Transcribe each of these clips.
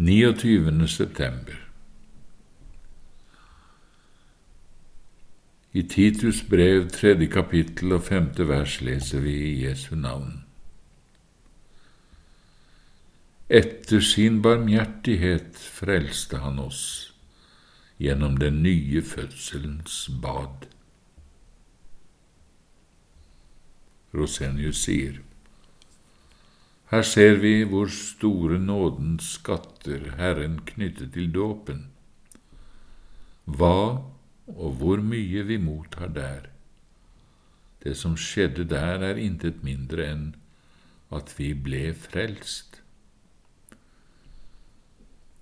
29. september I Titus brev tredje kapittel og femte vers leser vi i Jesu navn. Etter sin barmhjertighet frelste han oss gjennom den nye fødselens bad. Rosenius sier. Her ser vi hvor store nådens skatter Herren knyttet til dåpen, hva og hvor mye vi mottar der. Det som skjedde der, er intet mindre enn at vi ble frelst.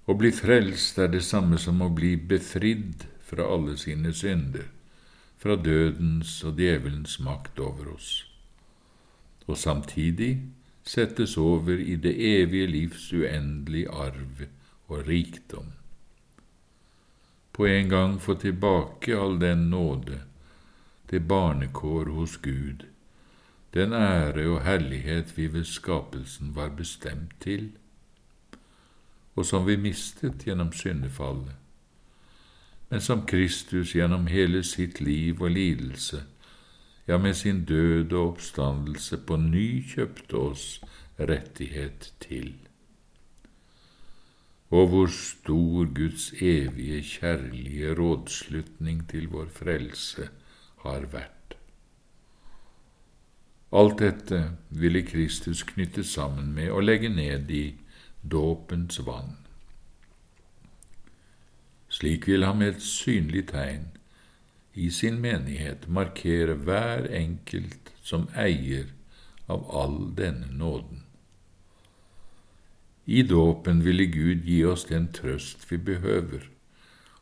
Å bli frelst er det samme som å bli befridd fra alle sine synder, fra dødens og djevelens makt over oss, og samtidig settes over i det evige livs uendelige arv og rikdom. På en gang få tilbake all den nåde, det barnekår hos Gud, den ære og herlighet vi ved skapelsen var bestemt til, og som vi mistet gjennom syndefallet, men som Kristus gjennom hele sitt liv og lidelse ja, med sin død og oppstandelse på ny kjøpte oss rettighet til. Og hvor stor Guds evige kjærlige rådslutning til vår frelse har vært. Alt dette ville Kristus knytte sammen med og legge ned i dåpens vann. Slik vil han med et synlig tegn i sin menighet markere hver enkelt som eier av all denne nåden. I dåpen ville Gud gi oss den trøst vi behøver,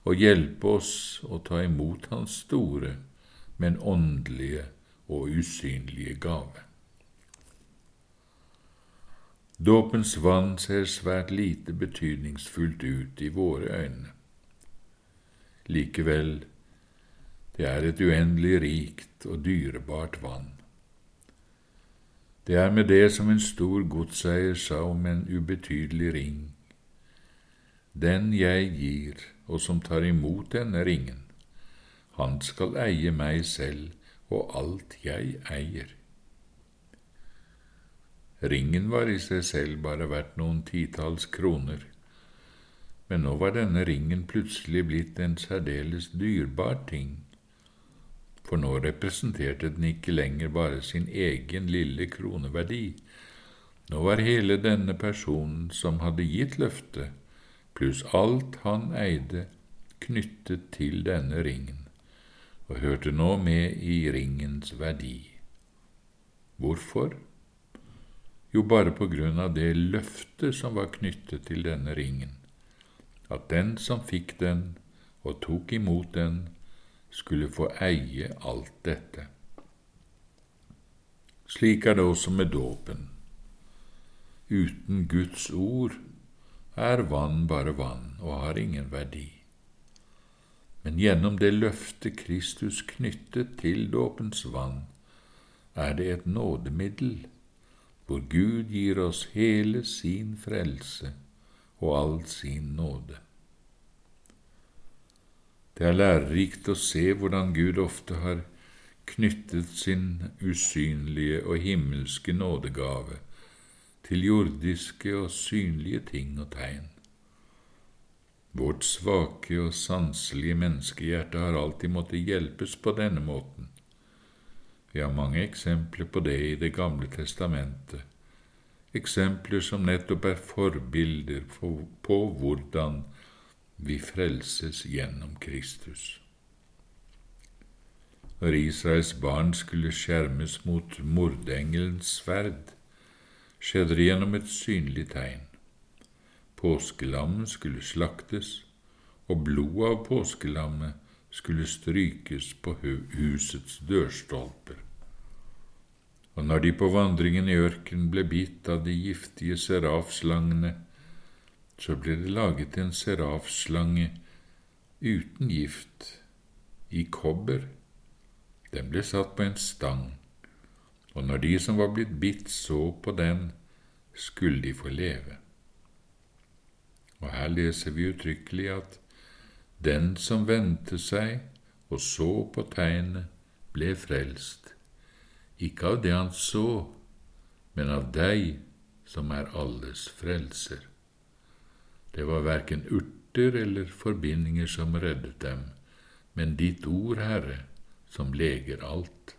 og hjelpe oss å ta imot Hans store, men åndelige og usynlige gave. Dåpens vann ser svært lite betydningsfullt ut i våre øyne. Likevel det er et uendelig rikt og dyrebart vann. Det er med det som en stor godseier sa om en ubetydelig ring. Den jeg gir, og som tar imot denne ringen, han skal eie meg selv og alt jeg eier. Ringen var i seg selv bare verdt noen titalls kroner, men nå var denne ringen plutselig blitt en særdeles dyrbar ting for nå representerte den ikke lenger bare sin egen lille kroneverdi. Nå var hele denne personen som hadde gitt løftet, pluss alt han eide, knyttet til denne ringen, og hørte nå med i ringens verdi. Hvorfor? Jo, bare på grunn av det løftet som var knyttet til denne ringen, at den som fikk den og tok imot den, skulle få eie alt dette. Slik er det også med dåpen. Uten Guds ord er vann bare vann og har ingen verdi. Men gjennom det løftet Kristus knyttet til dåpens vann, er det et nådemiddel hvor Gud gir oss hele sin frelse og all sin nåde. Det er lærerikt å se hvordan Gud ofte har knyttet sin usynlige og himmelske nådegave til jordiske og synlige ting og tegn. Vårt svake og sanselige menneskehjerte har alltid måttet hjelpes på denne måten. Vi har mange eksempler på det i Det gamle testamentet, eksempler som nettopp er forbilder på hvordan vi frelses gjennom Kristus. Når Israels barn skulle skjermes mot mordengelens sverd, skjedde det gjennom et synlig tegn. Påskelammet skulle slaktes, og blodet av påskelammet skulle strykes på husets dørstolper. Og når de på vandringen i ørkenen ble bitt av de giftige serafslangene, så ble det laget en serafslange uten gift, i kobber. Den ble satt på en stang, og når de som var blitt bitt, så på den, skulle de få leve. Og her leser vi uttrykkelig at den som vendte seg og så på tegnet, ble frelst, ikke av det han så, men av deg som er alles frelser. Det var verken urter eller forbindinger som reddet dem, men ditt ord, Herre, som leger alt.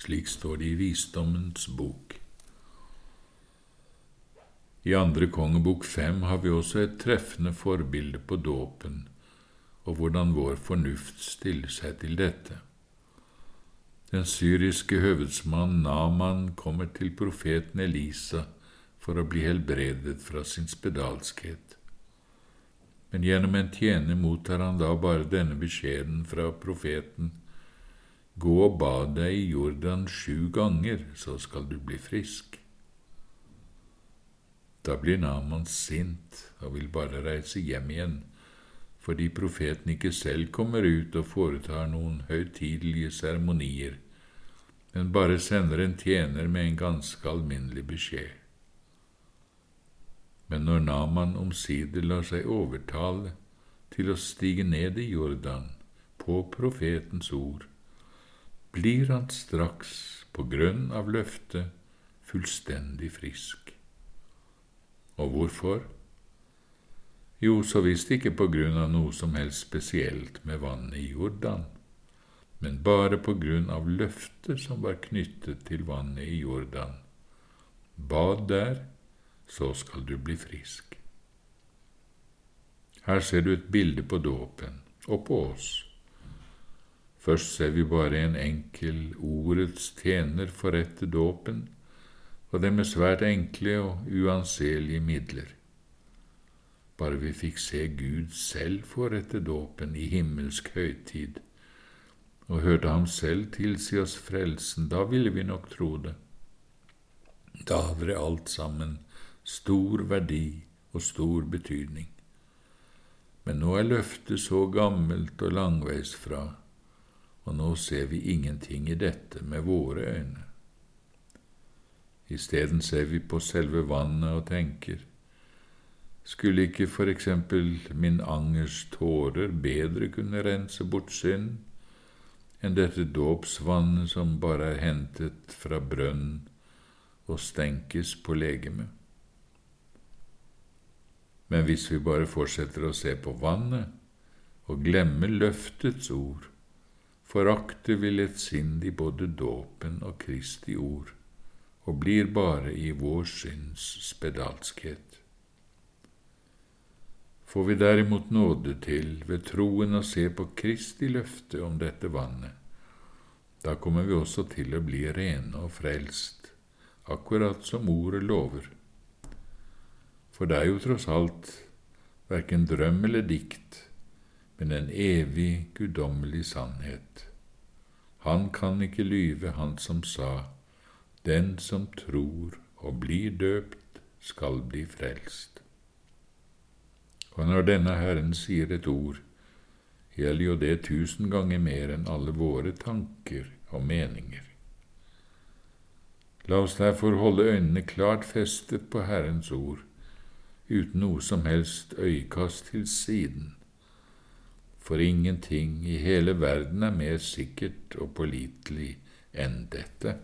Slik står det i Visdommens bok. I andre kongebok fem har vi også et treffende forbilde på dåpen og hvordan vår fornuft stiller seg til dette. Den syriske høvedsmann Naman kommer til profeten Elisa for å bli helbredet fra sin spedalskhet. Men gjennom en tjener mottar han da bare denne beskjeden fra profeten Gå og bad deg i Jordan sju ganger, så skal du bli frisk. Da blir Naman sint og vil bare reise hjem igjen, fordi profeten ikke selv kommer ut og foretar noen høytidelige seremonier, men bare sender en tjener med en ganske alminnelig beskjed. Men når Naman omsider lar seg overtale til å stige ned i Jordan på profetens ord, blir han straks på grunn av løftet fullstendig frisk. Og hvorfor? Jo, så visst ikke på grunn av noe som helst spesielt med vannet i Jordan, men bare på grunn av løftet som var knyttet til vannet i Jordan. Bad der, så skal du bli frisk. Her ser du et bilde på dåpen, og på oss. Først ser vi bare en enkel ordets tjener forrette dåpen, og det med svært enkle og uanselige midler. Bare vi fikk se Gud selv forrette dåpen i himmelsk høytid, og hørte ham selv tilsi oss frelsen, da ville vi nok tro det. Da hadde det alt sammen stor verdi og stor betydning. Men nå er løftet så gammelt og langveis fra, og nå ser vi ingenting i dette med våre øyne. Isteden ser vi på selve vannet og tenker, skulle ikke for eksempel min angers tårer bedre kunne rense bort synd enn dette dåpsvannet som bare er hentet fra brønn og stenkes på legemet? Men hvis vi bare fortsetter å se på vannet og glemmer løftets ord, forakter vi lettsindig både dåpen og Kristi ord og blir bare i vår synds spedalskhet. Får vi derimot nåde til ved troen å se på Kristi løfte om dette vannet, da kommer vi også til å bli rene og frelst, akkurat som ordet lover. For det er jo tross alt verken drøm eller dikt, men en evig, guddommelig sannhet. Han kan ikke lyve, han som sa, den som tror og blir døpt, skal bli frelst. Og når denne Herren sier et ord, gjelder jo det tusen ganger mer enn alle våre tanker og meninger. La oss derfor holde øynene klart festet på Herrens ord, uten noe som helst øyekast til siden, for ingenting i hele verden er mer sikkert og pålitelig enn dette.